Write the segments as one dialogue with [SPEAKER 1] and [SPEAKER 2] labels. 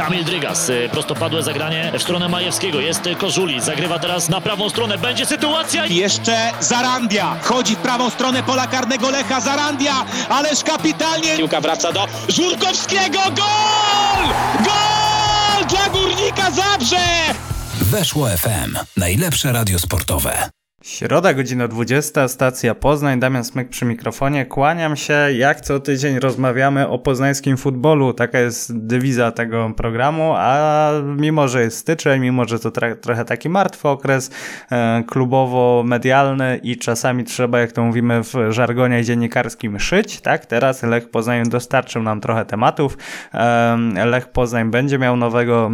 [SPEAKER 1] Kamil Drygas, y, prostopadłe zagranie w stronę Majewskiego. Jest Kożuli, zagrywa teraz na prawą stronę. Będzie sytuacja.
[SPEAKER 2] I Jeszcze Zarandia. Wchodzi w prawą stronę pola karnego Lecha. Zarandia, ależ kapitalnie. Piłka wraca do Żurkowskiego. Gol! Gol dla Górnika Zabrze!
[SPEAKER 3] Weszło FM. Najlepsze radio sportowe.
[SPEAKER 4] Środa, godzina 20, stacja Poznań, Damian Smyk przy mikrofonie. Kłaniam się, jak co tydzień rozmawiamy o poznańskim futbolu. Taka jest dywiza tego programu, a mimo, że jest styczeń, mimo, że to trochę taki martwy okres e, klubowo-medialny i czasami trzeba, jak to mówimy w żargonie dziennikarskim, szyć, tak? Teraz Lech Poznań dostarczył nam trochę tematów. E, Lech Poznań będzie miał nowego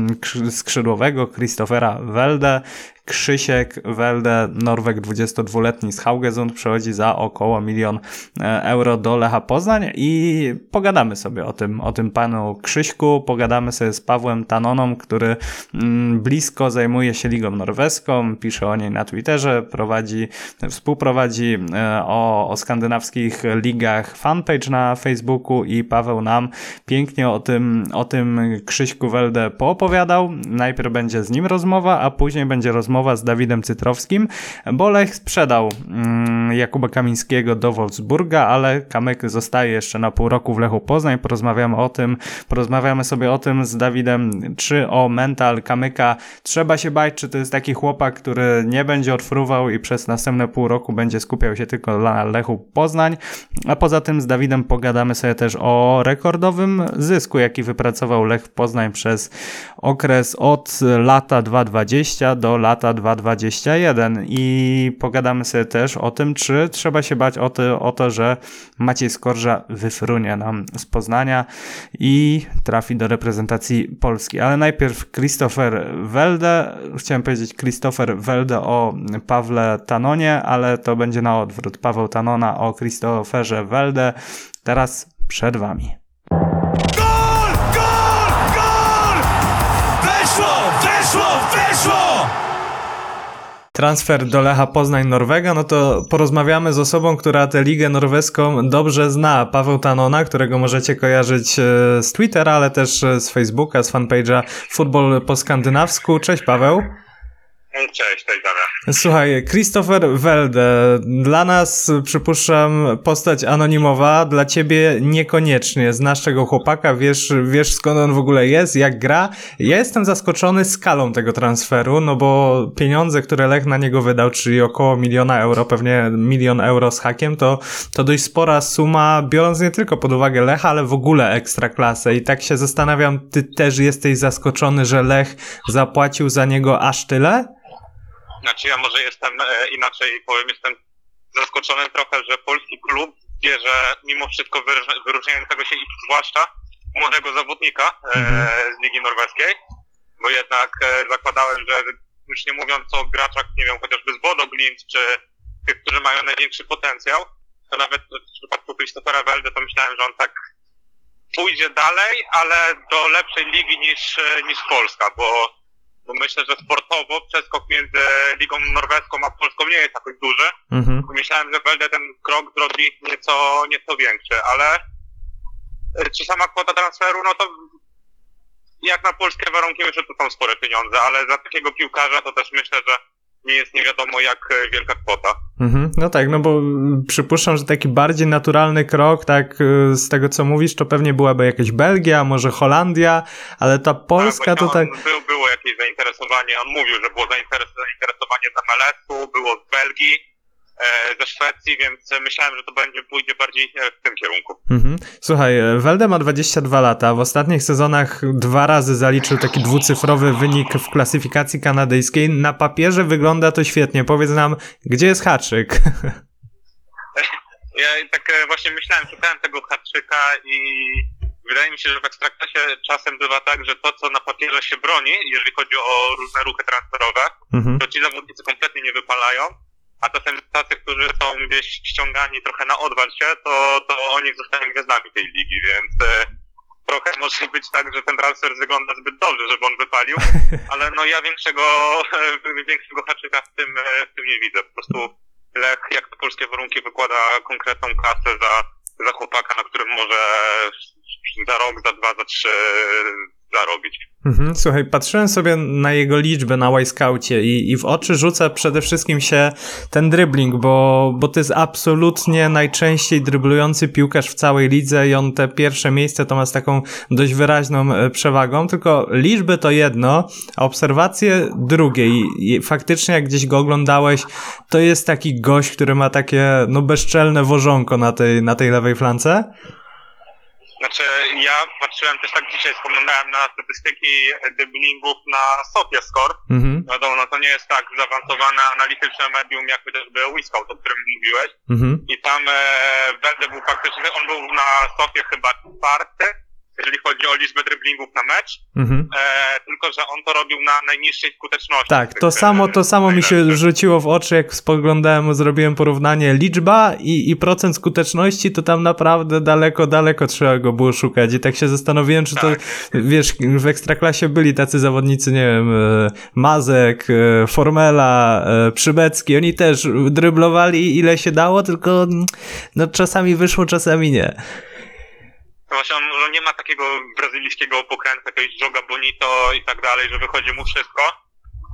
[SPEAKER 4] skrzydłowego, Christophera Welde. Krzysiek Welde, Norweg 22-letni z Haugesund przechodzi za około milion e, euro do Lecha Poznań i pogadamy sobie o tym, o tym panu Krzyśku, pogadamy sobie z Pawłem Tanoną, który mm, blisko zajmuje się Ligą Norweską, pisze o niej na Twitterze, prowadzi, współprowadzi e, o, o skandynawskich ligach fanpage na Facebooku i Paweł nam pięknie o tym, o tym Krzyśku Welde poopowiadał. Najpierw będzie z nim rozmowa, a później będzie rozmowa rozmowa z Dawidem Cytrowskim, bo Lech sprzedał mm, Jakuba Kamińskiego do Wolfsburga, ale Kamyk zostaje jeszcze na pół roku w Lechu Poznań. Porozmawiamy o tym, porozmawiamy sobie o tym z Dawidem, czy o mental Kamyka trzeba się bać, czy to jest taki chłopak, który nie będzie odfruwał i przez następne pół roku będzie skupiał się tylko na Lechu Poznań. A poza tym z Dawidem pogadamy sobie też o rekordowym zysku, jaki wypracował Lech Poznań przez okres od lata 2020 do lata lata 2.21 i pogadamy sobie też o tym, czy trzeba się bać o to, o to, że Maciej Skorża wyfrunie nam z Poznania i trafi do reprezentacji Polski. Ale najpierw Christopher Welde. Chciałem powiedzieć Christopher Welde o Pawle Tanonie, ale to będzie na odwrót. Paweł Tanona o Christopherze Welde. Teraz przed Wami. Transfer do Lecha Poznań Norwega, no to porozmawiamy z osobą, która tę ligę norweską dobrze zna. Paweł Tanona, którego możecie kojarzyć e, z Twittera, ale też e, z Facebooka, z fanpage'a Futbol po skandynawsku. Cześć Paweł.
[SPEAKER 5] Cześć, cześć Damian.
[SPEAKER 4] Słuchaj, Christopher Welde, dla nas przypuszczam postać anonimowa, dla ciebie niekoniecznie. Znasz tego chłopaka, wiesz, wiesz skąd on w ogóle jest, jak gra. Ja jestem zaskoczony skalą tego transferu, no bo pieniądze, które Lech na niego wydał, czyli około miliona euro, pewnie milion euro z hakiem, to, to dość spora suma, biorąc nie tylko pod uwagę Lecha, ale w ogóle ekstra klasę. I tak się zastanawiam, ty też jesteś zaskoczony, że Lech zapłacił za niego aż tyle?
[SPEAKER 5] Znaczy ja może jestem e, inaczej powiem, jestem zaskoczony trochę, że polski klub bierze mimo wszystko wyróżniającego się i zwłaszcza młodego zawodnika e, mhm. z Ligi Norweskiej, bo jednak e, zakładałem, że już nie mówiąc o graczach, nie wiem, chociażby z Bodo Glimt, czy tych, którzy mają największy potencjał, to nawet w przypadku Christophera Welde to myślałem, że on tak pójdzie dalej, ale do lepszej ligi niż, niż Polska, bo bo myślę, że sportowo przeskok między Ligą Norweską a Polską nie jest jakoś duży. Mhm. Myślałem, że Welde ten krok zrobi nieco, nieco większy, ale e, czy sama kwota transferu, no to jak na polskie warunki myślę, że to są spore pieniądze, ale za takiego piłkarza to też myślę, że nie jest nie wiadomo jak e, wielka kwota.
[SPEAKER 4] Mhm, no tak, no bo przypuszczam, że taki bardziej naturalny krok, tak e, z tego co mówisz, to pewnie byłaby jakaś Belgia, może Holandia, ale ta Polska tak, to tak...
[SPEAKER 5] Był, było jakieś zainteresowanie, on mówił, że było zainteresowanie z MLS-u, było z Belgii, ze Szwecji, więc myślałem, że to będzie pójdzie bardziej e, w tym kierunku. Mhm.
[SPEAKER 4] Słuchaj, e, Welde ma 22 lata. W ostatnich sezonach dwa razy zaliczył taki dwucyfrowy wynik w klasyfikacji kanadyjskiej. Na papierze wygląda to świetnie. Powiedz nam, gdzie jest haczyk?
[SPEAKER 5] Ja tak właśnie myślałem, szukałem tego haczyka i wydaje mi się, że w Ekstraklasie czasem bywa tak, że to, co na papierze się broni, jeżeli chodzi o różne ruchy transferowe, mhm. to ci zawodnicy kompletnie nie wypalają a czasem tacy, którzy są gdzieś ściągani trochę na odwal się, to, to oni zostają gwiazdami tej ligi, więc e, trochę może być tak, że ten transfer wygląda zbyt dobrze, żeby on wypalił, ale no ja większego, e, większego haczyka w tym, e, w tym nie widzę. Po prostu Lech, jak to polskie warunki, wykłada konkretną kasę za, za chłopaka, na którym może za rok, za dwa, za trzy zarobić.
[SPEAKER 4] Mhm, słuchaj, patrzyłem sobie na jego liczbę na Scoutie i, i w oczy rzuca przede wszystkim się ten dribbling, bo, bo to jest absolutnie najczęściej dryblujący piłkarz w całej lidze i on te pierwsze miejsce to ma z taką dość wyraźną e, przewagą, tylko liczby to jedno, a obserwacje drugie i faktycznie jak gdzieś go oglądałeś, to jest taki gość, który ma takie no bezczelne wożonko na tej, na tej lewej flance.
[SPEAKER 5] Znaczy, ja patrzyłem też tak dzisiaj, spoglądałem na statystyki dribblingów na Sofia Score.
[SPEAKER 4] Mhm,
[SPEAKER 5] Wiadomo, no to nie jest tak zaawansowane analityczne medium, jak chociażby Wiscout, o którym mówiłeś.
[SPEAKER 4] mhm,
[SPEAKER 5] I tam e, Welde był faktycznie, on był na Sofie chyba czwarty, jeżeli chodzi o liczbę dribblingów na mecz.
[SPEAKER 4] mhm.
[SPEAKER 5] E, tylko, że on to robił na najniższej skuteczności.
[SPEAKER 4] Tak, to
[SPEAKER 5] e,
[SPEAKER 4] samo, to samo mi się rzuciło w oczy, jak spoglądałem, zrobiłem porównanie liczba i, i procent skuteczności, to tam naprawdę daleko, daleko trzeba go było szukać i tak się zastanowiłem, czy to,
[SPEAKER 5] Tak.
[SPEAKER 4] wiesz, w Ekstraklasie byli tacy zawodnicy, nie wiem, e, Mazek, e, Formela, e, Przybecki, oni też dryblowali ile się dało, tylko mm, no czasami wyszło, czasami nie.
[SPEAKER 5] Właśnie on może nie ma takiego brazylijskiego pokrętu, jakiegoś joga bonito i tak dalej, że wychodzi mu wszystko,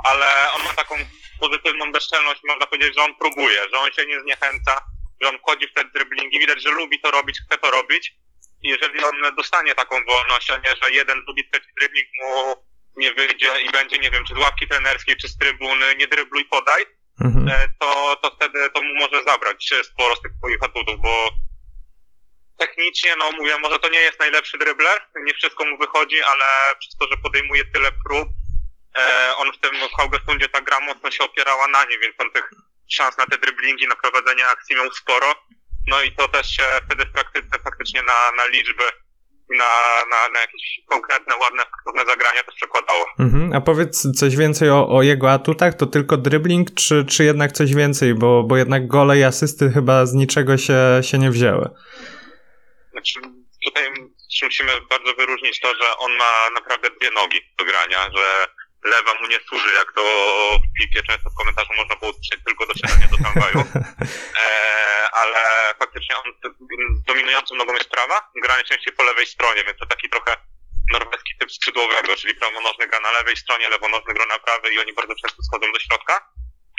[SPEAKER 5] ale on ma taką pozytywną bezczelność, można powiedzieć, że on próbuje, że on się nie zniechęca, że on wchodzi w te driblingi, widać, że lubi to robić, chce to robić i jeżeli on dostanie taką wolność, a nie, że jeden, drugi, trzeci dribbling mu nie wyjdzie i będzie, nie wiem, czy z ławki trenerskiej, czy z trybuny, nie drybluj, podaj,
[SPEAKER 4] Mhm.
[SPEAKER 5] e, to, to wtedy to mu może zabrać sporo z tych swoich atutów, bo technicznie, no mówię, może to nie jest najlepszy dribbler, nie wszystko mu wychodzi, ale przez to, że podejmuje tyle prób, e, on w tym Haugesundzie ta gra mocno się opierała na nie, więc on tych szans na te dribblingi, na prowadzenie akcji miał sporo. No i to też się wtedy w praktyce faktycznie na, na liczby, na, na, na jakieś konkretne, ładne, faktowne zagrania też przekładało.
[SPEAKER 4] Mhm. A powiedz coś więcej o, o jego atutach, to tylko dribbling, czy, czy jednak coś więcej, bo, bo jednak gole i asysty chyba z niczego się, się nie wzięły.
[SPEAKER 5] Znaczy, tutaj musimy bardzo wyróżnić to, że on ma naprawdę dwie nogi do grania, że lewa mu nie służy, jak to w piłce często w komentarzu można było usłyszeć tylko do siadania do tramwaju. E, ale faktycznie on dominującą nogą jest prawa, gra najczęściej po lewej stronie, więc to taki trochę norweski typ skrzydłowego, czyli prawonożny gra na lewej stronie, lewonożny gra na prawej i oni bardzo często schodzą do środka.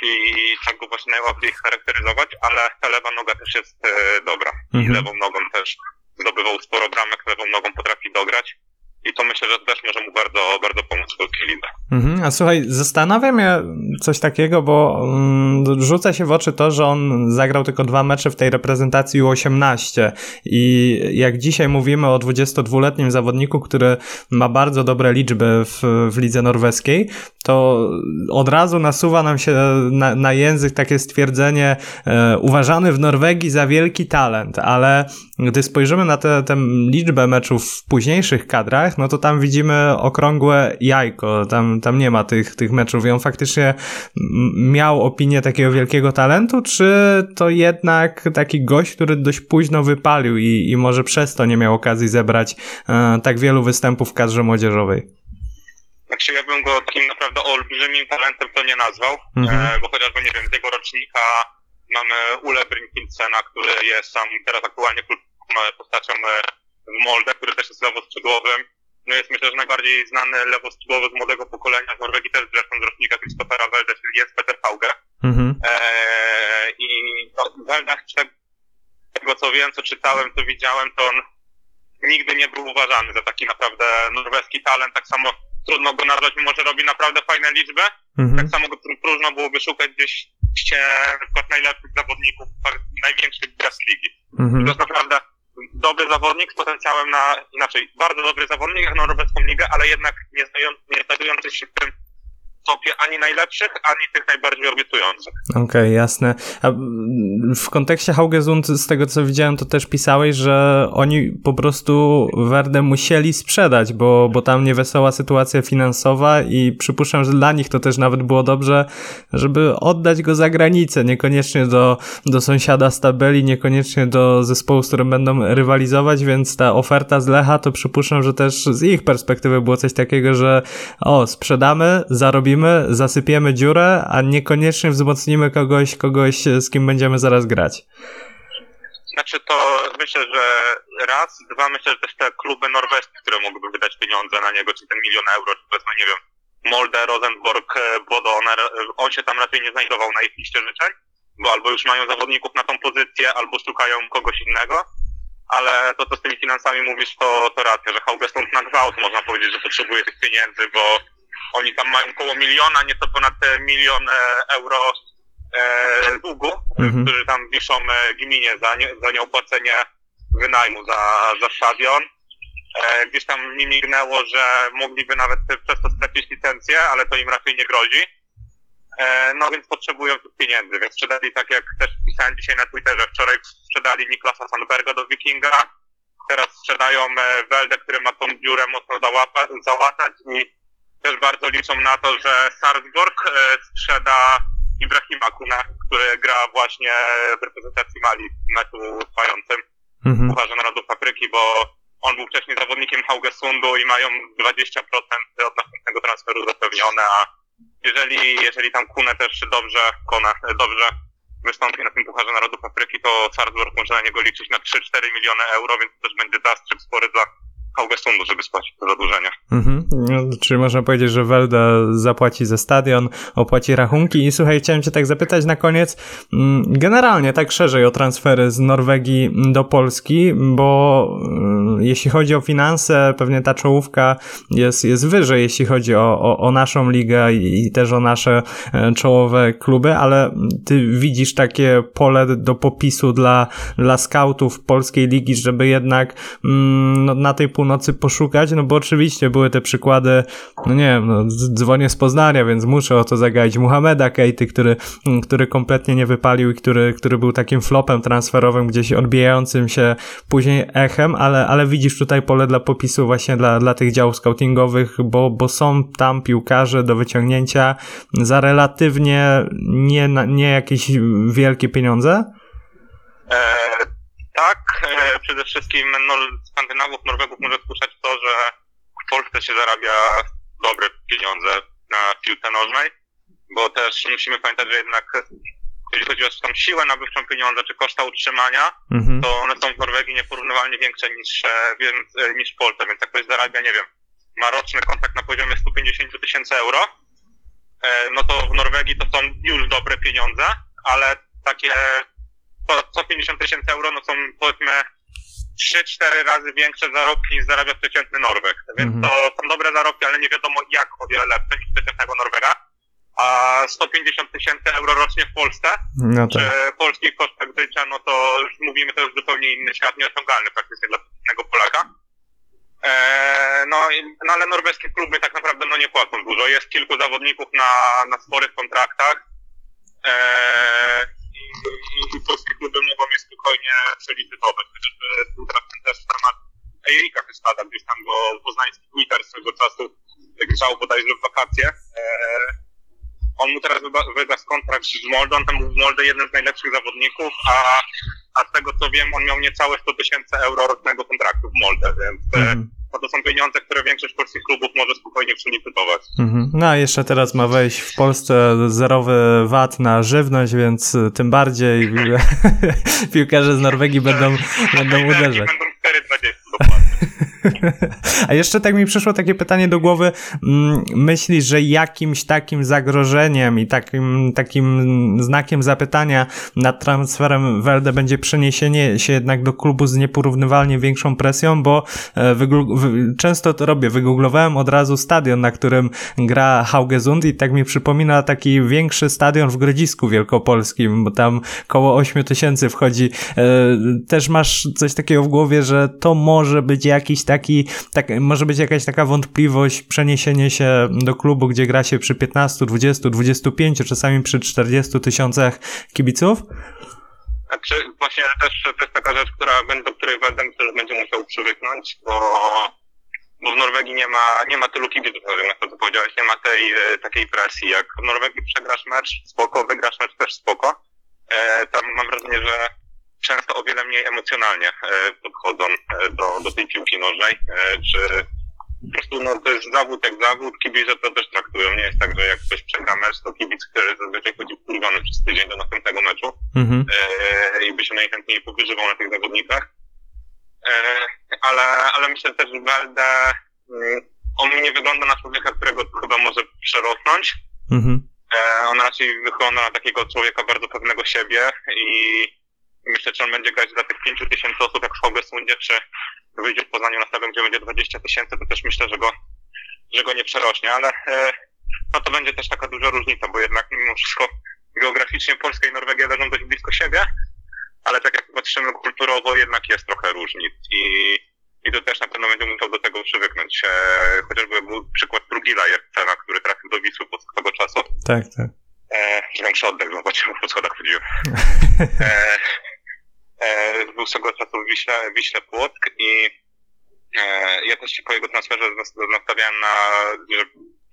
[SPEAKER 5] I tak go właśnie najłatwiej charakteryzować, ale ta lewa noga też jest e, dobra. I
[SPEAKER 4] Mhm.
[SPEAKER 5] lewą nogą też zdobywał sporo bramek, lewą nogą potrafi dograć. I to myślę, że też może mu bardzo, bardzo pomóc w polskiej lidze.
[SPEAKER 4] Mhm. A słuchaj, zastanawia mnie coś takiego, bo mm, rzuca się w oczy to, że on zagrał tylko dwa mecze w tej reprezentacji U18 i jak dzisiaj mówimy o 22-letnim zawodniku, który ma bardzo dobre liczby w, w lidze norweskiej, to od razu nasuwa nam się na, na język takie stwierdzenie e, uważany w Norwegii za wielki talent, ale gdy spojrzymy na tę liczbę meczów w późniejszych kadrach, no to tam widzimy okrągłe jajko, tam, tam nie ma tych, tych meczów i on faktycznie miał opinię takiego wielkiego talentu, czy to jednak taki gość, który dość późno wypalił i, i może przez to nie miał okazji zebrać e, tak wielu występów w kadrze młodzieżowej?
[SPEAKER 5] Znaczy ja bym go takim naprawdę olbrzymim talentem to nie nazwał,
[SPEAKER 4] Mhm.
[SPEAKER 5] e, bo chociażby, nie wiem, z jego rocznika mamy Ule Brinkinsena, który jest sam teraz aktualnie kultową postacią e, w Molde, który też jest lewoskrzydłowym. Myślę, że najbardziej znany lewoskrzydłowy z młodego pokolenia w Norwegii też zresztą z rocznika Christophera Welde, czyli jest Peter Hauge.
[SPEAKER 4] Mhm.
[SPEAKER 5] Eee, I no, Weldach, z tego co wiem, co czytałem, co widziałem, to on nigdy nie był uważany za taki naprawdę norweski talent. Tak samo trudno go nazwać, mimo że robi naprawdę fajne liczby.
[SPEAKER 4] Mhm.
[SPEAKER 5] Tak samo go próżno byłoby szukać gdzieś na przykład najlepszych zawodników największych gwiazd ligi. To
[SPEAKER 4] Mhm.
[SPEAKER 5] jest naprawdę dobry zawodnik z potencjałem na, inaczej, bardzo dobry zawodnik jak na norweską ligę, ale jednak nie, znający, nie znajdujący się w tym topie ani najlepszych, ani tych najbardziej obiecujących.
[SPEAKER 4] Okej, jasne. A w kontekście Haugesund, z tego co widziałem, to też pisałeś, że oni po prostu Werdę musieli sprzedać, bo, bo tam niewesoła sytuacja finansowa i przypuszczam, że dla nich to też nawet było dobrze, żeby oddać go za granicę, niekoniecznie do, do sąsiada z tabeli, niekoniecznie do zespołu, z którym będą rywalizować, więc ta oferta z Lecha to przypuszczam, że też z ich perspektywy było coś takiego, że o, sprzedamy, zarobimy, zasypiemy dziurę, a niekoniecznie wzmocnimy kogoś, kogoś, z kim będziemy zaraz grać.
[SPEAKER 5] Znaczy to myślę, że raz, dwa myślę, że też te kluby norweskie, które mogłyby wydać pieniądze na niego, czy ten milion euro, czy powiedzmy, nie wiem, Molde, Rosenborg, Bodoner, e, on się tam raczej nie znajdował na ich liście życzeń, bo albo już mają zawodników na tą pozycję, albo szukają kogoś innego, ale to, co z tymi finansami mówisz, to, to racja, że Haugesund na gwałt można powiedzieć, że potrzebuje tych pieniędzy, bo oni tam mają około miliona, nieco ponad milion e, euro e, długu,
[SPEAKER 4] Mhm.
[SPEAKER 5] którzy tam wiszą e, gminie za, nie, za nieopłacenie wynajmu za, za stadion. E, gdzieś tam mi mignęło, że mogliby nawet przez to stracić licencję, ale to im raczej nie grozi. E, no więc potrzebują tych pieniędzy, więc sprzedali tak jak też pisałem dzisiaj na Twitterze, wczoraj sprzedali Niklasa Sandberga do Wikinga, teraz sprzedają e, Weldę, który ma tą dziurę mocno załapa, załatać i też bardzo liczą na to, że Sarpsborg e, sprzeda Ibrahima Kuna, który gra właśnie w reprezentacji Mali w meczu trwającym
[SPEAKER 4] Mhm.
[SPEAKER 5] Pucharze Narodów Afryki, bo on był wcześniej zawodnikiem Haugesundu i mają 20% od następnego transferu zapewnione, a jeżeli, jeżeli tam Kune też dobrze, Kone, dobrze wystąpi na tym Pucharze Narodów Afryki, to Salzburg może na niego liczyć na 3-4 miliony euro, więc to też będzie zastrzyk spory dla Haugesundu, żeby spłacić to zadłużenie.
[SPEAKER 4] Mhm. No, czyli można powiedzieć, że Welda zapłaci za stadion, opłaci rachunki. I słuchaj, chciałem Cię tak zapytać na koniec, mm, generalnie tak szerzej o transfery z Norwegii do Polski, bo jeśli chodzi o finanse, pewnie ta czołówka jest, jest wyżej, jeśli chodzi o, o, o naszą ligę i, i też o nasze e, czołowe kluby, ale Ty widzisz takie pole do popisu dla, dla skautów polskiej ligi, żeby jednak mm, no, na tej północy poszukać, no bo oczywiście były te przykłady, no nie wiem, no, dzwonię z Poznania, więc muszę o to zagaić Muhameda Kejty, który, mm, który kompletnie nie wypalił i który, który był takim flopem transferowym, gdzieś odbijającym się później echem, ale, ale widzisz tutaj pole dla popisu właśnie dla, dla tych działów scoutingowych, bo, bo są tam piłkarze do wyciągnięcia za relatywnie nie, nie jakieś wielkie pieniądze.
[SPEAKER 5] E, tak, e, przede wszystkim no, Skandynawów, Norwegów może słyszeć to, że w Polsce się zarabia dobre pieniądze na piłce nożnej, bo też musimy pamiętać, że jednak jeżeli chodzi o tam siłę nabywczą pieniądza czy koszta utrzymania,
[SPEAKER 4] Mhm.
[SPEAKER 5] to one są w Norwegii nieporównywalnie większe niż, e, e, niż w Polsce, więc jak ktoś zarabia, nie wiem, ma roczny kontrakt na poziomie 150 tysięcy euro, e, no to w Norwegii to są już dobre pieniądze, ale takie to 150 tysięcy euro no są powiedzmy 3-4 razy większe zarobki niż zarabia przeciętny Norweg. Więc
[SPEAKER 4] Mhm.
[SPEAKER 5] to są dobre zarobki, ale nie wiadomo jak o wiele lepsze niż przeciętnego Norwega. A 150 tysięcy euro rocznie w Polsce
[SPEAKER 4] No
[SPEAKER 5] przy
[SPEAKER 4] tak.
[SPEAKER 5] polskich kosztach życia, no to już mówimy, to już zupełnie inny świat, nieosiągalny praktycznie dla przeciętnego Polaka. Eee, no, i- no ale norweskie kluby tak naprawdę no nie płacą dużo. Jest kilku zawodników na, na sporych kontraktach. Eee, i, i, polskie kluby mogą je spokojnie przelicytować. Chociażby teraz ten też temat Erika Wystada, gdzieś tam go poznański Twitter swego czasu grzał bodajże w wakacje. Teraz wygasł kontrakt z Moldą, tam był w Molde jeden z najlepszych zawodników, a, a z tego co wiem, on miał niecałe 100 tysięcy euro rocznego kontraktu w Molde, więc e, no to są pieniądze, które większość polskich klubów może spokojnie przelicytować.
[SPEAKER 4] Mhm. No a jeszcze teraz ma wejść w Polsce zerowy VAT na żywność, więc y, tym bardziej piłkarze z Norwegii będą, będą uderzać.
[SPEAKER 5] Będą 4,20 dokładnie.
[SPEAKER 4] A jeszcze tak mi przyszło takie pytanie do głowy. Mm, Myślisz, że jakimś takim zagrożeniem i takim, takim znakiem zapytania nad transferem Welde będzie przeniesienie się jednak do klubu z nieporównywalnie większą presją, bo e, często to robię. Wygooglowałem od razu stadion, na którym gra Haugesund i tak mi przypomina taki większy stadion w Grodzisku Wielkopolskim, bo tam koło 8 tysięcy wchodzi. E, Też masz coś takiego w głowie, że to może być jakiś taki, tak, może być jakaś taka wątpliwość przeniesienie się do klubu, gdzie gra się przy 15, 20, 25, czasami przy 40 tysiącach kibiców?
[SPEAKER 5] Znaczy, właśnie też to jest taka rzecz, która, do której że będzie musiał przywyknąć, bo, bo w Norwegii nie ma, nie ma tylu kibiców, jak to co powiedziałeś, nie ma tej e, takiej presji. Jak w Norwegii przegrasz mecz, spoko, wygrasz mecz też spoko. E, tam mam wrażenie, że często o wiele mniej emocjonalnie e, podchodzą e, do, do tej piłki nożnej, e, czy po prostu no, to jest zawód jak zawód, kibice to też traktują. Nie jest tak, że jak ktoś przegra mecz, to kibic, który zazwyczaj chodzi wkurwiony przez tydzień do następnego meczu
[SPEAKER 4] Mhm.
[SPEAKER 5] e, i by się najchętniej powyżywał na tych zawodnikach. E, ale, ale myślę też, że Welde, mm, on nie wygląda na człowieka, którego chyba może przerosnąć.
[SPEAKER 4] Mhm.
[SPEAKER 5] E, on raczej wygląda na takiego człowieka bardzo pewnego siebie i myślę, że on będzie grać dla tych 5 tysięcy osób, jak w Hogesundzie, czy wyjdzie w Poznaniu na stadion, gdzie będzie 20 tysięcy, to też myślę, że go, że go nie przerośnie, ale e, no to będzie też taka duża różnica, bo jednak mimo wszystko geograficznie Polska i Norwegia leżą dość blisko siebie, ale tak jak patrzymy kulturowo, jednak jest trochę różnic i, i to też na pewno będzie musiał do tego przywyknąć. E, chociażby był przykład Trugila Jercena, który trafił do Wisły pod swego czasu.
[SPEAKER 4] Tak, tak.
[SPEAKER 5] E, większy oddech, zobaczymy, po schodach chodziłem. E, był swego czasu w Wiśle, Wiśle Płock i e, ja też się po jego transferze nas- nastawiałem na, że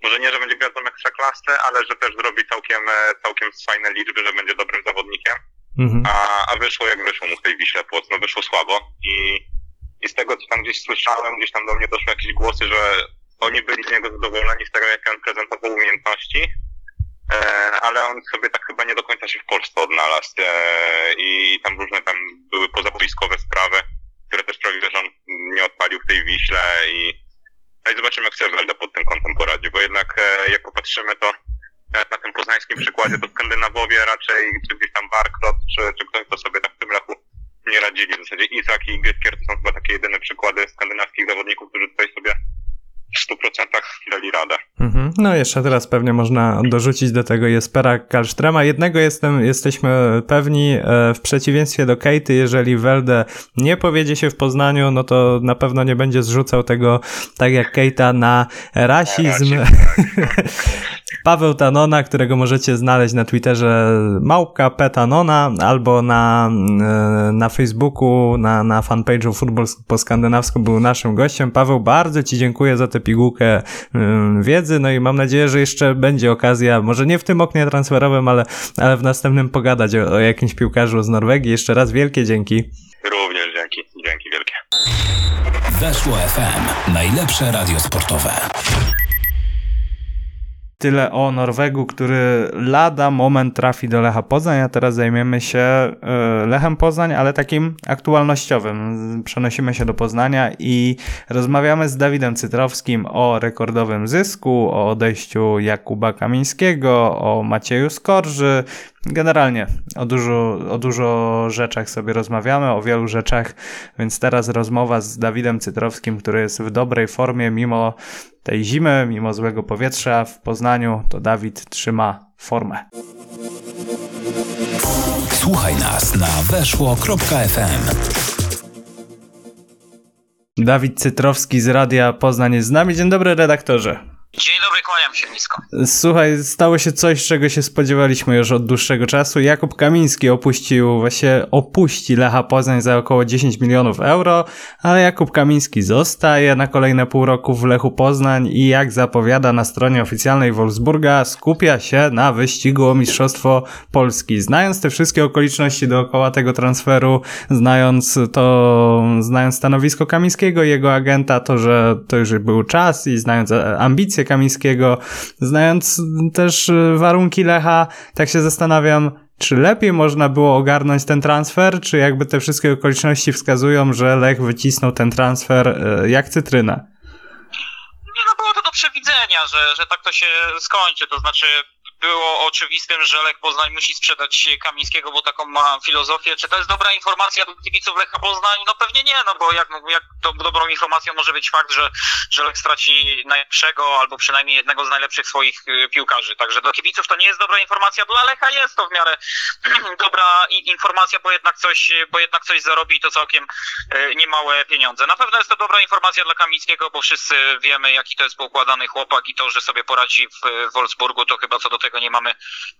[SPEAKER 5] może nie, że będzie gwiazdą ekstraklasy, ale że też zrobi całkiem, e, całkiem fajne liczby, że będzie dobrym zawodnikiem,
[SPEAKER 4] Mhm.
[SPEAKER 5] a, a wyszło jak wyszło. Mu w tej Wiśle Płock, no wyszło słabo. I, i z tego, co tam gdzieś słyszałem, gdzieś tam do mnie doszły jakieś głosy, że oni byli z niego zadowoleni z tego, jakie on prezentował umiejętności, E, ale on sobie tak chyba nie do końca się w Polsce odnalazł e, i tam różne tam były pozaboiskowe sprawy, które też sprawiły, że on nie odpalił w tej Wiśle i, no i zobaczymy, jak sobie Welda pod tym kątem poradzi, bo jednak e, jak popatrzymy, to na tym poznańskim przykładzie, to Skandynawowie raczej, czy gdzieś tam Barkrot, czy, czy ktoś, to sobie tak w tym lechu nie radzili. W zasadzie Izak i Gytkier to są chyba takie jedyne przykłady skandynawskich zawodników, którzy tutaj sobie w 100% dali radę.
[SPEAKER 4] Mhm. No jeszcze teraz pewnie można dorzucić do tego Jespera Kalsztrema. Jednego jestem, jesteśmy pewni, e, w przeciwieństwie do Kejty, jeżeli Welde nie powiedzie się w Poznaniu, no to na pewno nie będzie zrzucał tego, tak jak Kejta, na rasizm. Paweł Tanona, którego możecie znaleźć na Twitterze małpka Petanona albo na, e, na Facebooku, na, na fanpage'u Futbol po skandynawsku był naszym gościem. Paweł, bardzo Ci dziękuję za tę pigułkę ym, wiedzy, no i mam nadzieję, że jeszcze będzie okazja, może nie w tym oknie transferowym, ale, ale w następnym pogadać o, o jakimś piłkarzu z Norwegii. Jeszcze raz wielkie dzięki.
[SPEAKER 5] Również dzięki, dzięki wielkie.
[SPEAKER 3] Weszło FM. Najlepsze radio sportowe.
[SPEAKER 4] Tyle o Norwegu, który lada moment trafi do Lecha Poznań, a teraz zajmiemy się e, Lechem Poznań, ale takim aktualnościowym. Przenosimy się do Poznania i rozmawiamy z Dawidem Cytrowskim o rekordowym zysku, o odejściu Jakuba Kamińskiego, o Macieju Skorży. Generalnie o dużo, o dużo rzeczach sobie rozmawiamy, o wielu rzeczach, więc teraz rozmowa z Dawidem Cytrowskim, który jest w dobrej formie mimo tej zimy, mimo złego powietrza w Poznaniu, to Dawid trzyma formę.
[SPEAKER 3] Słuchaj nas na weszło.fm.
[SPEAKER 4] Dawid Cytrowski z Radia Poznań jest z nami. Dzień dobry, redaktorze.
[SPEAKER 6] Dzień dobry, kłaniam się nisko.
[SPEAKER 4] Słuchaj, stało się coś, czego się spodziewaliśmy już od dłuższego czasu. Jakub Kamiński opuścił, właśnie opuści Lecha Poznań za około 10 milionów euro, ale Jakub Kamiński zostaje na kolejne pół roku w Lechu Poznań i jak zapowiada na stronie oficjalnej Wolfsburga, skupia się na wyścigu o Mistrzostwo Polski. Znając te wszystkie okoliczności dookoła tego transferu, znając to, znając stanowisko Kamińskiego jego agenta, to, że to już był czas i znając e, ambicje Kamińskiego, znając też e, warunki Lecha, tak się zastanawiam, czy lepiej można było ogarnąć ten transfer, czy jakby te wszystkie okoliczności wskazują, że Lech wycisnął ten transfer e, jak cytrynę?
[SPEAKER 6] Nie no, było to do przewidzenia, że, że tak to się skończy, to znaczy było oczywistym, że Lech Poznań musi sprzedać Kamińskiego, bo taką ma filozofię. Czy to jest dobra informacja dla kibiców Lecha Poznań? No pewnie nie, no bo jak, jak to dobrą informacją może być fakt, że, że Lech straci najlepszego albo przynajmniej jednego z najlepszych swoich y, piłkarzy. Także dla kibiców to nie jest dobra informacja, dla Lecha jest to w miarę dobra informacja, bo jednak coś, bo jednak coś zarobi i to całkiem y, niemałe pieniądze. Na pewno jest to dobra informacja dla Kamińskiego, bo wszyscy wiemy, jaki to jest poukładany chłopak i to, że sobie poradzi w Wolfsburgu, to chyba co do tego tego nie mamy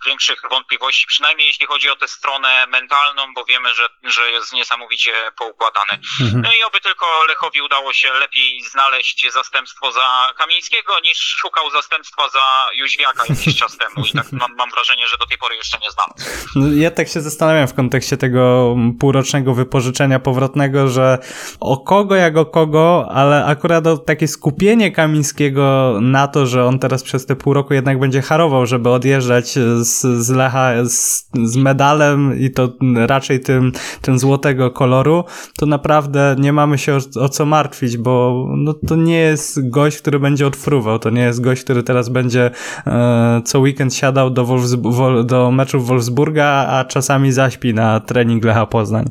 [SPEAKER 6] większych wątpliwości, przynajmniej jeśli chodzi o tę stronę mentalną, bo wiemy, że, że jest niesamowicie poukładany.
[SPEAKER 4] Mhm.
[SPEAKER 6] No i oby tylko Lechowi udało się lepiej znaleźć zastępstwo za Kamińskiego, niż szukał zastępstwa za Jóźwiaka jakiś czas temu i tak mam, mam wrażenie, że do tej pory jeszcze nie znalazł.
[SPEAKER 4] No, Ja tak się zastanawiam w kontekście tego półrocznego wypożyczenia powrotnego, że o kogo jak o kogo, ale akurat o takie skupienie Kamińskiego na to, że on teraz przez te pół roku jednak będzie harował, żeby odjeżdżać z, z Lecha z, z medalem i to raczej tym, tym złotego koloru, to naprawdę nie mamy się o, o co martwić, bo no, to nie jest gość, który będzie odfruwał, to nie jest gość, który teraz będzie e, co weekend siadał do, do meczów Wolfsburga, a czasami zaśpi na trening Lecha Poznań.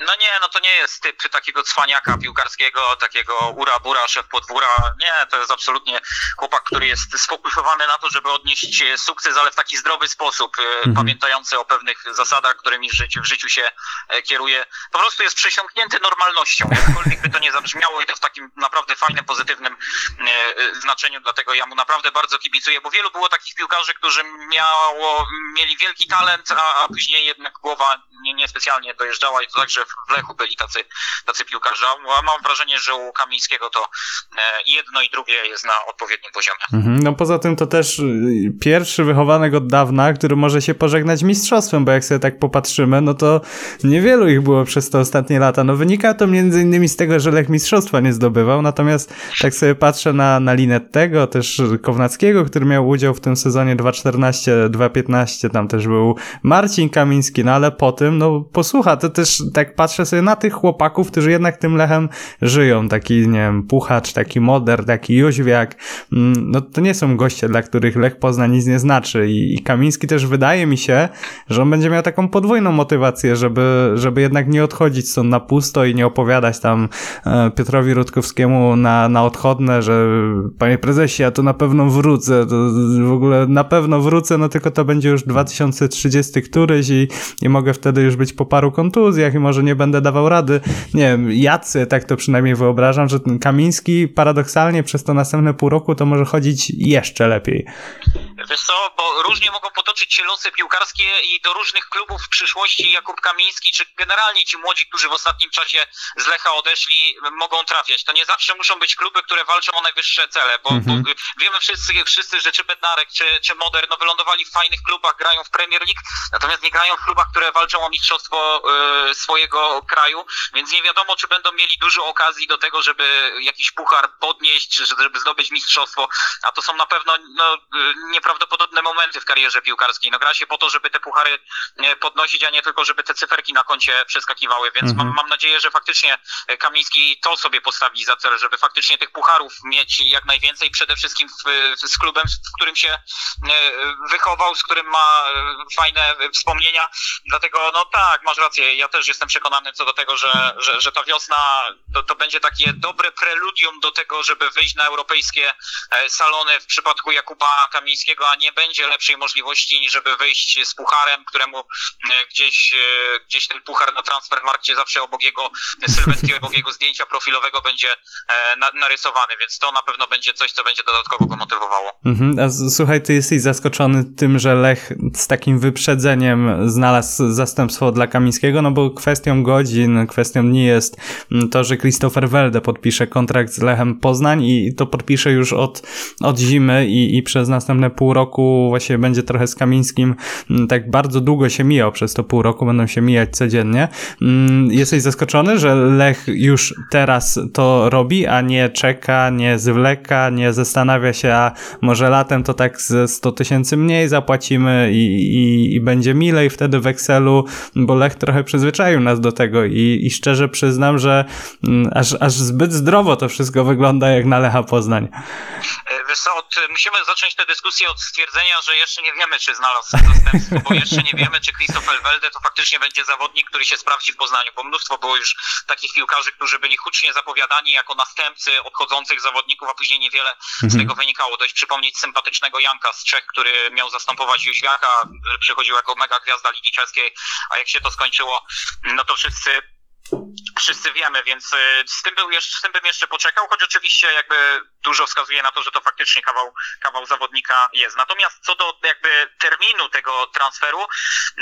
[SPEAKER 6] No nie, no to nie jest typ takiego cwaniaka piłkarskiego, takiego ura-bura, szef podwóra. Nie, to jest absolutnie chłopak, który jest sfokusowany na to, żeby odnieść sukces, ale w taki zdrowy sposób, e, pamiętający o pewnych zasadach, którymi w życiu, w życiu się e, kieruje. Po prostu jest przesiąknięty normalnością, jakkolwiek by to nie zabrzmiało i to w takim naprawdę fajnym, pozytywnym e, e, znaczeniu, dlatego ja mu naprawdę bardzo kibicuję, bo wielu było takich piłkarzy, którzy miało, mieli wielki talent, a, a później jednak głowa nie, niespecjalnie dojeżdżała i to także w Lechu byli tacy, tacy piłkarze. A mam wrażenie, że u Kamińskiego to e, jedno i drugie jest na odpowiednim poziomie.
[SPEAKER 4] Mhm. No poza tym to też y, pierwszy wychowanek od dawna, który może się pożegnać mistrzostwem, bo jak sobie tak popatrzymy, no to niewielu ich było przez te ostatnie lata. No wynika to między innymi z tego, że Lech mistrzostwa nie zdobywał, natomiast tak sobie patrzę na, na Linettego, też Kownackiego, który miał udział w tym sezonie 2.14-2.15, tam też był Marcin Kamiński, no ale po tym, no posłucha, to też tak patrzę sobie na tych chłopaków, którzy jednak tym Lechem żyją, taki, nie wiem, Puchacz, taki Moder, taki Jóźwiak, mm, no to nie są goście, dla których Lech Poznań nic nie znaczy. I, i Kamiński też wydaje mi się, że on będzie miał taką podwójną motywację, żeby, żeby jednak nie odchodzić stąd na pusto i nie opowiadać tam e, Piotrowi Rutkowskiemu na, na odchodne, że panie prezesie, ja to na pewno wrócę, to w ogóle na pewno wrócę, no tylko to będzie już 2030 któryś i, i mogę wtedy już być po paru kontuzjach i może nie będę dawał rady. Nie wiem, jacy, tak to przynajmniej wyobrażam, że ten Kamiński paradoksalnie przez to następne pół roku to może chodzić jeszcze lepiej.
[SPEAKER 6] Wiesz co, bo różnie mogą potoczyć się losy piłkarskie i do różnych klubów w przyszłości Jakub Kamiński, czy generalnie ci młodzi, którzy w ostatnim czasie z Lecha odeszli, mogą trafiać. To nie zawsze muszą być kluby, które walczą o najwyższe cele, bo,
[SPEAKER 4] Mhm.
[SPEAKER 6] bo wiemy wszyscy, wszyscy, że czy Bednarek, czy, czy Moder, no wylądowali w fajnych klubach, grają w Premier League, natomiast nie grają w klubach, które walczą o mistrzostwo e, swojego kraju, więc nie wiadomo, czy będą mieli dużo okazji do tego, żeby jakiś puchar podnieść, żeby zdobyć mistrzostwo, a to są na pewno no, y, nieprawdopodobne momenty w karierze piłkarskiej. No gra się po to, żeby te puchary e, podnosić, a nie tylko, żeby te cyferki na koncie przeskakiwały, więc
[SPEAKER 4] Mhm.
[SPEAKER 6] mam, mam nadzieję, że faktycznie e, Kamiński to sobie postawi za cel, żeby faktycznie tych pucharów mieć jak najwięcej, przede wszystkim w, z klubem, w którym się e, wychował, z którym ma fajne wspomnienia, dlatego no tak, masz rację, ja też jestem przekonany co do tego, że, że, że ta wiosna to, to będzie takie dobre preludium do tego, żeby wyjść na europejskie salony w przypadku Jakuba Kamińskiego, a nie będzie lepszej możliwości, niż żeby wyjść z pucharem, któremu e, gdzieś, e, gdzieś ten puchar na transfermarkcie zawsze obok jego sylwetki, obok jego zdjęcia profilowego będzie e, na, narysowany, więc to na pewno będzie coś, co będzie dodatkowo go motywowało.
[SPEAKER 4] Mhm. A słuchaj, ty jesteś zaskoczony tym, że Lech z takim wyprzedzeniem znalazł zastępstwo dla Kamińskiego, no bo kwestią godzin, kwestią dni jest mm, to, że Christopher Welde podpisze kontrakt z Lechem Poznań i to podpisze już od, od zimy i, i przez następne pół roku właśnie będzie trochę z Kamińskim mm, tak bardzo długo się mijał przez to pół roku, będą się mijać codziennie. Mm, Jesteś zaskoczony, że Lech już teraz to robi, a nie czeka, nie zwleka, nie zastanawia się, a może latem to tak ze 100 tysięcy mniej zapłacimy i, i, i będzie milej wtedy w Excelu, bo Lech trochę przyzwyczaił nas do tego i, i szczerze przyznam, że mm, aż, aż zbyt zdrowo to wszystko wygląda jak na Lecha Poznań.
[SPEAKER 6] Od, musimy zacząć tę dyskusję od stwierdzenia, że jeszcze nie wiemy, czy znalazł zastępstwo, bo jeszcze nie wiemy, czy Christopher Welde to faktycznie będzie zawodnik, który się sprawdzi w Poznaniu, bo mnóstwo było już takich piłkarzy, którzy byli hucznie zapowiadani jako następcy odchodzących zawodników, a później niewiele z tego wynikało. Dość przypomnieć sympatycznego Janka z Czech, który miał zastępować Jóźwiaka, przychodził jako mega gwiazda Ligi Czeskiej, a jak się to skończyło, no to wszyscy wszyscy wiemy, więc y, z tym, był jeszcze, z tym bym jeszcze poczekał, choć oczywiście jakby dużo wskazuje na to, że to faktycznie kawał, kawał zawodnika jest. Natomiast co do jakby terminu tego transferu,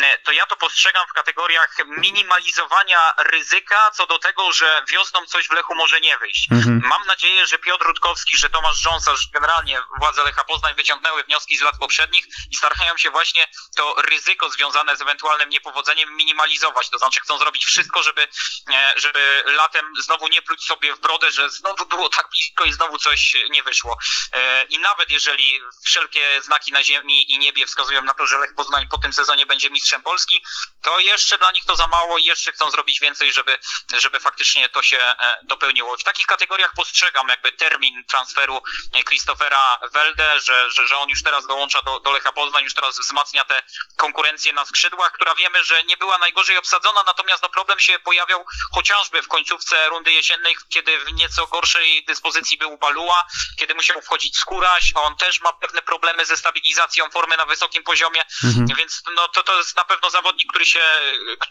[SPEAKER 6] e, to ja to postrzegam w kategoriach minimalizowania ryzyka co do tego, że wiosną coś w Lechu może nie wyjść.
[SPEAKER 4] Mhm.
[SPEAKER 6] Mam nadzieję, że Piotr Rutkowski, że Tomasz Rząsa, że generalnie władze Lecha Poznań wyciągnęły wnioski z lat poprzednich i starają się właśnie to ryzyko związane z ewentualnym niepowodzeniem minimalizować. To znaczy chcą zrobić wszystko, żeby, e, żeby latem znowu nie pluć sobie w brodę, że znowu było tak blisko i znowu coś nie wyszło. E, I nawet jeżeli wszelkie znaki na ziemi i niebie wskazują na to, że Lech Poznań po tym sezonie będzie mistrzem Polski, to jeszcze dla nich to za mało i jeszcze chcą zrobić więcej, żeby, żeby faktycznie to się e, dopełniło. W takich kategoriach postrzegam jakby termin transferu Christophera Welde, że, że, że on już teraz dołącza do, do Lecha Poznań, już teraz wzmacnia tę konkurencję na skrzydłach, która wiemy, że nie była najgorzej obsadzona, natomiast no problem się pojawiał chociażby w końcówce rundy jesiennej, kiedy w nieco gorszej dyspozycji był Balua, kiedy musiał wchodzić Skóraś, on też ma pewne problemy ze stabilizacją formy na wysokim poziomie, więc no to, to jest na pewno zawodnik, który się,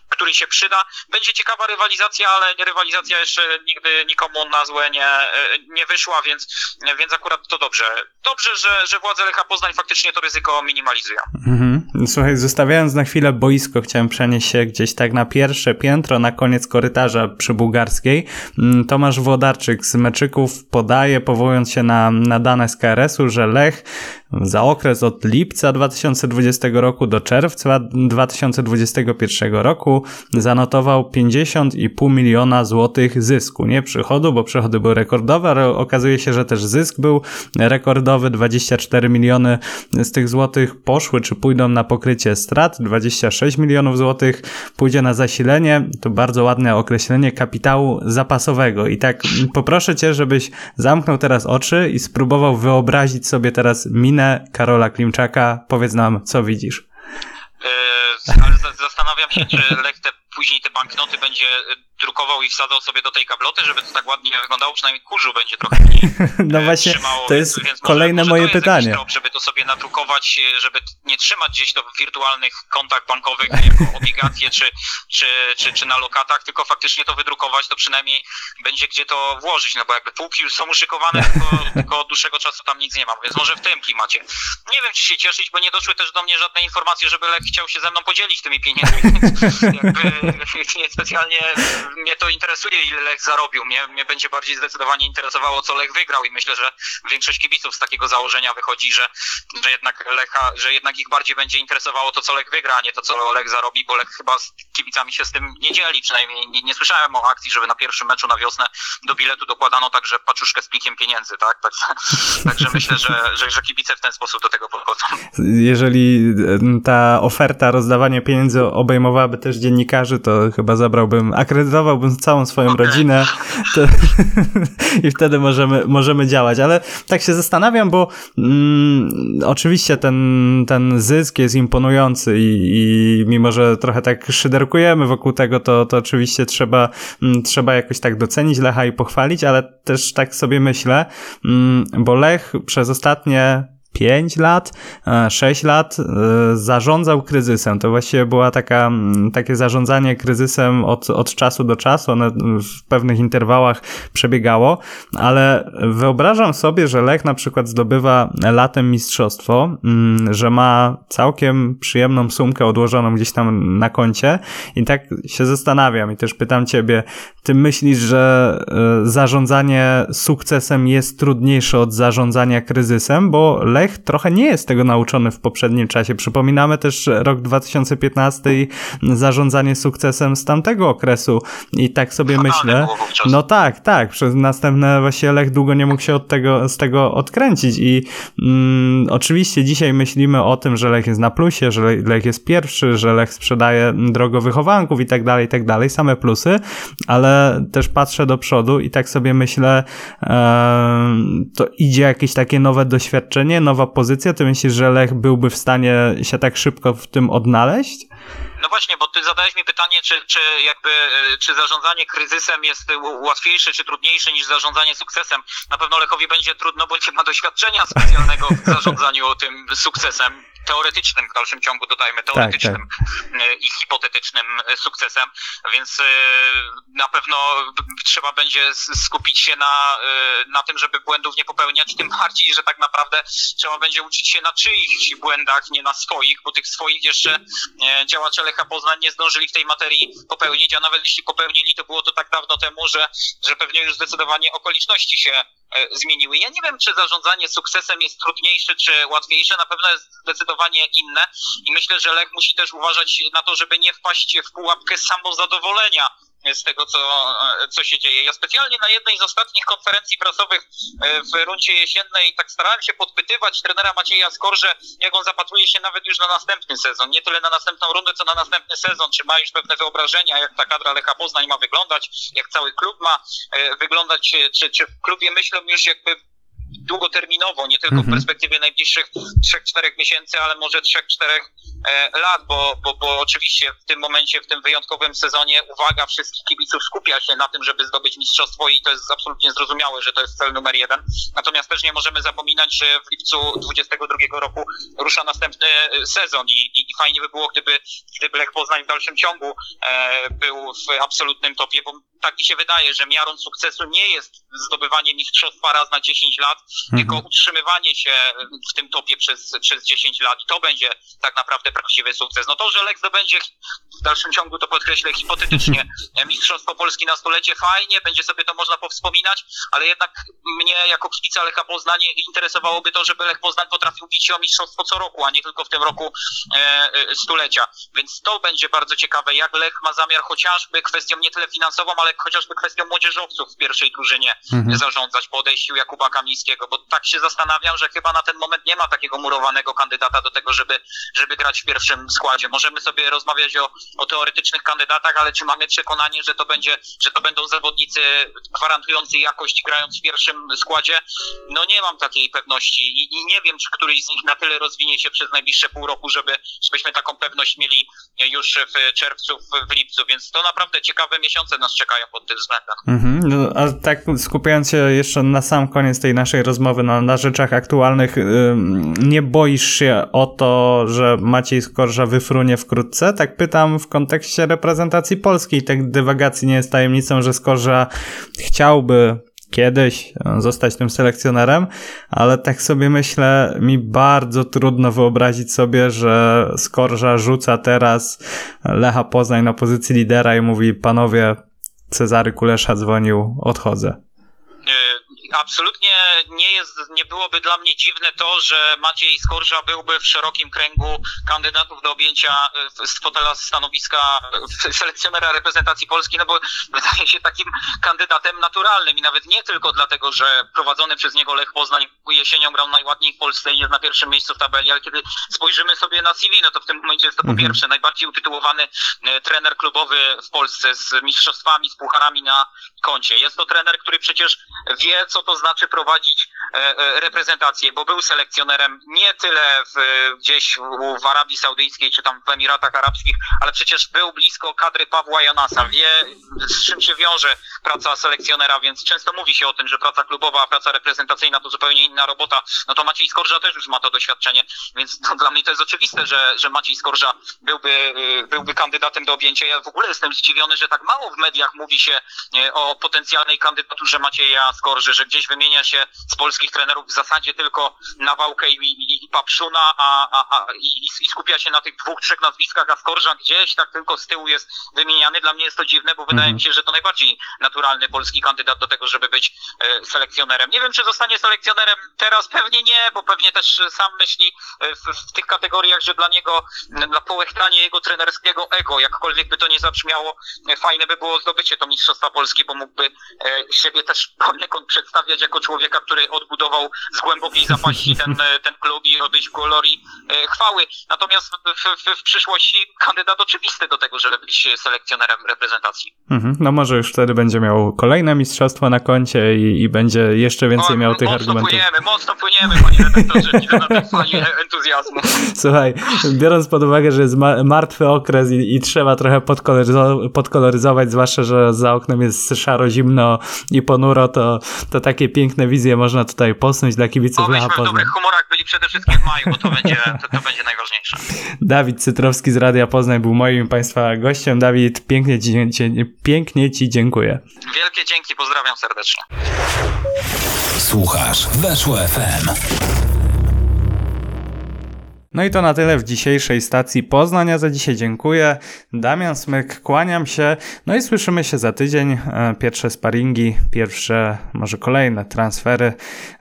[SPEAKER 6] który się przyda. Będzie ciekawa rywalizacja, ale rywalizacja jeszcze nigdy nikomu na złe nie, nie wyszła, więc, więc akurat to dobrze. Dobrze, że, że władze Lecha Poznań faktycznie to ryzyko minimalizują.
[SPEAKER 4] Mhm. Słuchaj, zostawiając na chwilę boisko, chciałem przenieść się gdzieś tak na pierwsze piętro, na koniec korytarza przy Bułgarskiej. Mm, Tomasz Włodarczyk z Meczyków podaje, powołując się na, na dane z KRS-u, że Lech za okres od lipca 2020 roku do czerwca 2021 roku zanotował 50,5 miliona złotych zysku. Nie przychodu, bo przychody były rekordowe, ale okazuje się, że też zysk był rekordowy. 24 miliony z tych złotych poszły, czy pójdą na pokrycie strat. 26 milionów złotych pójdzie na zasilenie. To bardzo ładne określenie kapitału zapasowego. I tak poproszę cię, żebyś zamknął teraz oczy i spróbował wyobrazić sobie teraz minę Karola Klimczaka. Powiedz nam, co widzisz.
[SPEAKER 6] Yy, zastanawiam się, czy Lech później te banknoty będzie y, drukował i wsadzał sobie do tej kabloty, żeby to tak ładnie wyglądało, przynajmniej kurzu będzie trochę mniej.
[SPEAKER 4] No
[SPEAKER 6] e,
[SPEAKER 4] właśnie,
[SPEAKER 6] trzymało,
[SPEAKER 4] to jest
[SPEAKER 6] więc może-
[SPEAKER 4] kolejne
[SPEAKER 6] może
[SPEAKER 4] moje
[SPEAKER 6] to jest
[SPEAKER 4] pytanie.
[SPEAKER 6] Trop, żeby to sobie nadrukować, e, żeby nie trzymać gdzieś to w wirtualnych kontach bankowych jako obligacje czy, czy, czy, czy na lokatach, tylko faktycznie to wydrukować, to przynajmniej będzie gdzie to włożyć, no bo jakby półki już są uszykowane, tylko, tylko od dłuższego czasu tam nic nie mam, więc może w tym klimacie. Nie wiem, czy się cieszyć, bo nie doszły też do mnie żadne informacje, żeby Lech chciał się ze mną podzielić tymi pieniędzmi, więc jakby nie specjalnie mnie to interesuje, ile Lech zarobił. Mnie, mnie będzie bardziej zdecydowanie interesowało, co Lech wygrał i myślę, że większość kibiców z takiego założenia wychodzi, że, że jednak Lecha, że jednak ich bardziej będzie interesowało to, co Lech wygra, a nie to, co Lech zarobi, bo Lech chyba z kibicami się z tym nie dzieli, przynajmniej nie, nie słyszałem o akcji, żeby na pierwszym meczu na wiosnę do biletu dokładano także paczuszkę z plikiem pieniędzy, tak? Także, także myślę, że, że, że kibice w ten sposób do tego podchodzą.
[SPEAKER 4] Jeżeli ta oferta rozdawania pieniędzy obejmowałaby też dziennikarzy, to chyba zabrałbym, akredytowałbym całą swoją rodzinę to, i wtedy możemy, możemy działać. Ale tak się zastanawiam, bo mm, oczywiście ten, ten zysk jest imponujący i, i mimo, że trochę tak szyderkujemy wokół tego, to, to oczywiście trzeba, mm, trzeba jakoś tak docenić Lecha i pochwalić, ale też tak sobie myślę, mm, bo Lech przez ostatnie 5 lat, 6 lat e, zarządzał kryzysem. To właściwie była taka, takie zarządzanie kryzysem od, od czasu do czasu. One w pewnych interwałach przebiegało, ale wyobrażam sobie, że Lech na przykład zdobywa latem mistrzostwo, mm, że ma całkiem przyjemną sumkę odłożoną gdzieś tam na koncie i tak się zastanawiam i też pytam ciebie, ty myślisz, że e, zarządzanie sukcesem jest trudniejsze od zarządzania kryzysem, bo Lech trochę nie jest tego nauczony w poprzednim czasie. Przypominamy też rok 2015 i zarządzanie sukcesem z tamtego okresu i tak sobie
[SPEAKER 6] Fatalne
[SPEAKER 4] myślę.
[SPEAKER 6] wówczas.
[SPEAKER 4] No tak, tak. Przez następne właśnie Lech długo nie mógł się od tego, z tego odkręcić i mm, oczywiście dzisiaj myślimy o tym, że Lech jest na plusie, że Le- Lech jest pierwszy, że Lech sprzedaje drogo wychowanków i tak dalej, i tak dalej, same plusy, ale też patrzę do przodu i tak sobie myślę, em, to idzie jakieś takie nowe doświadczenie, nowa pozycja, ty myślisz, że Lech byłby w stanie się tak szybko w tym odnaleźć?
[SPEAKER 6] No właśnie, bo ty zadałeś mi pytanie, czy, czy jakby, e, czy zarządzanie kryzysem jest łatwiejsze, czy trudniejsze niż zarządzanie sukcesem. Na pewno Lechowi będzie trudno, bo nie ma doświadczenia specjalnego w zarządzaniu tym sukcesem. Teoretycznym w dalszym ciągu, dodajmy, teoretycznym e, i hipotetycznym sukcesem, więc e, na pewno trzeba będzie skupić się na, e, na tym, żeby błędów nie popełniać, tym bardziej, że tak naprawdę trzeba będzie uczyć się na czyichś błędach, nie na swoich, bo tych swoich jeszcze działacze Lecha Poznań nie zdążyli w tej materii popełnić, a nawet jeśli popełnili, to było to tak dawno temu, że, że pewnie już zdecydowanie okoliczności się zmieniły. Ja nie wiem, czy zarządzanie sukcesem jest trudniejsze, czy łatwiejsze, na pewno jest zdecydowanie inne i myślę, że Lech musi też uważać na to, żeby nie wpaść w pułapkę samozadowolenia z tego, co, e, co się dzieje. Ja specjalnie na jednej z ostatnich konferencji prasowych e, w rundzie jesiennej tak starałem się podpytywać trenera Macieja Skorże, jak on zapatruje się nawet już na następny sezon. Nie tyle na następną rundę, co na następny sezon. Czy ma już pewne wyobrażenia, jak ta kadra Lecha Poznań ma wyglądać, jak cały klub ma e, wyglądać, czy, czy w klubie myślą już jakby długoterminowo, nie tylko w
[SPEAKER 4] Mhm.
[SPEAKER 6] perspektywie najbliższych 3-4 miesięcy, ale może 3-4 e, lat, bo, bo, bo oczywiście w tym momencie, w tym wyjątkowym sezonie uwaga wszystkich kibiców skupia się na tym, żeby zdobyć mistrzostwo i to jest absolutnie zrozumiałe, że to jest cel numer jeden. Natomiast też nie możemy zapominać, że w lipcu 22 roku rusza następny e, sezon i, i, i fajnie by było, gdyby, gdyby Lech Poznań w dalszym ciągu e, był w absolutnym topie, bo tak mi się wydaje, że miarą sukcesu nie jest zdobywanie mistrzostwa raz na 10 lat, tylko utrzymywanie się w tym topie przez, przez 10 lat. To będzie tak naprawdę prawdziwy sukces. No to, że Lech zdobędzie dalszym ciągu, to podkreślę hipotetycznie, e, Mistrzostwo Polski na stulecie, fajnie, będzie sobie to można powspominać, ale jednak mnie jako kibica Lecha Poznań interesowałoby to, żeby Lech Poznań potrafił bić się o mistrzostwo co roku, a nie tylko w tym roku e, e, stulecia. Więc to będzie bardzo ciekawe, jak Lech ma zamiar chociażby kwestią nie tyle finansową, ale chociażby kwestią młodzieżowców w pierwszej drużynie
[SPEAKER 4] Mhm.
[SPEAKER 6] zarządzać po odejściu Jakuba Kamińskiego, bo tak się zastanawiam, że chyba na ten moment nie ma takiego murowanego kandydata do tego, żeby, żeby grać w pierwszym składzie. Możemy sobie rozmawiać o, o teoretycznych kandydatach, ale czy mamy przekonanie, że to będzie, że to będą zawodnicy gwarantujący jakość grając w pierwszym składzie? No nie mam takiej pewności i, i nie wiem, czy któryś z nich na tyle rozwinie się przez najbliższe pół roku, żeby, żebyśmy taką pewność mieli już w czerwcu, w, lipcu, więc to naprawdę ciekawe miesiące nas czekają pod tym względem.
[SPEAKER 4] Mhm. No, a tak skupiając się jeszcze na sam koniec tej naszej rozmowy na, na rzeczach aktualnych, nie boisz się o to, że Maciej Skorża wyfrunie wkrótce? Tak pytam w kontekście reprezentacji polskiej. Tak dywagacji nie jest tajemnicą, że Skorża chciałby kiedyś e, zostać tym selekcjonerem, ale tak sobie myślę, mi bardzo trudno wyobrazić sobie, że Skorża rzuca teraz Lecha Poznań na pozycji lidera i mówi, panowie, Cezary Kulesza dzwonił, odchodzę.
[SPEAKER 6] Absolutnie nie jest, nie byłoby dla mnie dziwne to, że Maciej Skorża byłby w szerokim kręgu kandydatów do objęcia y, z fotela stanowiska y, selekcjonera reprezentacji Polski, no bo wydaje się takim kandydatem naturalnym i nawet nie tylko dlatego, że prowadzony przez niego Lech Poznań jesienią grał najładniej w Polsce i jest na pierwszym miejscu w tabeli, ale kiedy spojrzymy sobie na CV, no to w tym momencie jest to po
[SPEAKER 4] Mhm.
[SPEAKER 6] pierwsze najbardziej utytułowany y, trener klubowy w Polsce z mistrzostwami, z pucharami na koncie. Jest to trener, który przecież wie, co to znaczy prowadzić reprezentację, bo był selekcjonerem nie tyle w, gdzieś w, Arabii Saudyjskiej czy tam w Emiratach Arabskich, ale przecież był blisko kadry Pawła Janasa, wie z czym się wiąże praca selekcjonera, więc często mówi się o tym, że praca klubowa, a praca reprezentacyjna to zupełnie inna robota. No to Maciej Skorża też już ma to doświadczenie, więc to dla mnie to jest oczywiste, że, że Maciej Skorża byłby, y, byłby kandydatem do objęcia. Ja w ogóle jestem zdziwiony, że tak mało w mediach mówi się e, o potencjalnej kandydaturze Macieja Skorży, że gdzieś wymienia się z polskich trenerów w zasadzie tylko Nawałkę i, i, i Papszuna, a, a, a, i, i skupia się na tych dwóch, trzech nazwiskach, a Skorża gdzieś tak tylko z tyłu jest wymieniany. Dla mnie jest to dziwne, bo wydaje mi się, że to najbardziej naturalny polski kandydat do tego, żeby być e, selekcjonerem. Nie wiem, czy zostanie selekcjonerem teraz, pewnie nie, bo pewnie też sam myśli e, w, w tych kategoriach, że dla niego, dla połechtania jego trenerskiego ego, jakkolwiek by to nie zabrzmiało, e, fajne by było zdobycie to Mistrzostwa Polski, bo mógłby siebie też poniekąd przedstawiać jako człowieka, który odbudował z głębokiej zapaści ten, ten klub i odejść w glorii e, chwały. Natomiast w, w, w przyszłości kandydat oczywisty do tego, żeby być selekcjonerem reprezentacji.
[SPEAKER 4] Mhm. No może już wtedy będzie miał kolejne mistrzostwo na koncie i, i będzie jeszcze więcej
[SPEAKER 6] O,
[SPEAKER 4] miał tych
[SPEAKER 6] mocno
[SPEAKER 4] argumentów.
[SPEAKER 6] płyniemy, mocno płyniemy, panie redaktorze, na tej fali entuzjazmu.
[SPEAKER 4] Słuchaj, biorąc pod uwagę, że jest ma- martwy okres i, i trzeba trochę podkoloryzo- podkoloryzować, zwłaszcza, że za oknem jest szaro, zimno i ponuro, to, to takie piękne wizje można tutaj posnuć dla kibiców Lecha
[SPEAKER 6] Obyśmy w
[SPEAKER 4] Poznań.
[SPEAKER 6] dobrych humorach byli przede wszystkim w maju, bo to będzie, to, to będzie najważniejsze.
[SPEAKER 4] Dawid Cytrowski z Radia Poznań był moim Państwa gościem. Dawid, pięknie ci, ci, pięknie ci dziękuję.
[SPEAKER 6] Wielkie dzięki, pozdrawiam serdecznie.
[SPEAKER 3] Słuchasz Weszło FM.
[SPEAKER 4] No i to na tyle w dzisiejszej stacji Poznania. Za dzisiaj dziękuję. Damian Smyk, kłaniam się. No i słyszymy się za tydzień. E, Pierwsze sparingi, pierwsze, może kolejne transfery.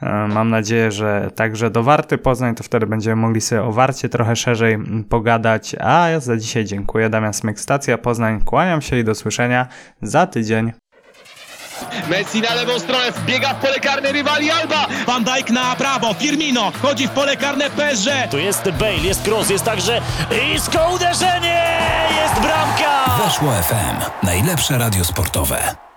[SPEAKER 4] E, Mam nadzieję, że także do Warty Poznań, to wtedy będziemy mogli sobie o Warcie trochę szerzej pogadać. A ja za dzisiaj dziękuję. Damian Smyk, stacja Poznań. Kłaniam się i do słyszenia za tydzień.
[SPEAKER 2] Messi na lewą stronę, wbiega w pole karne rywali Alba. Van Dijk na prawo, Firmino wchodzi w pole karne PSG.
[SPEAKER 1] Tu jest Bale, jest cross, jest także isko uderzenie! Jest bramka!
[SPEAKER 3] Weszło FM. Najlepsze radio sportowe.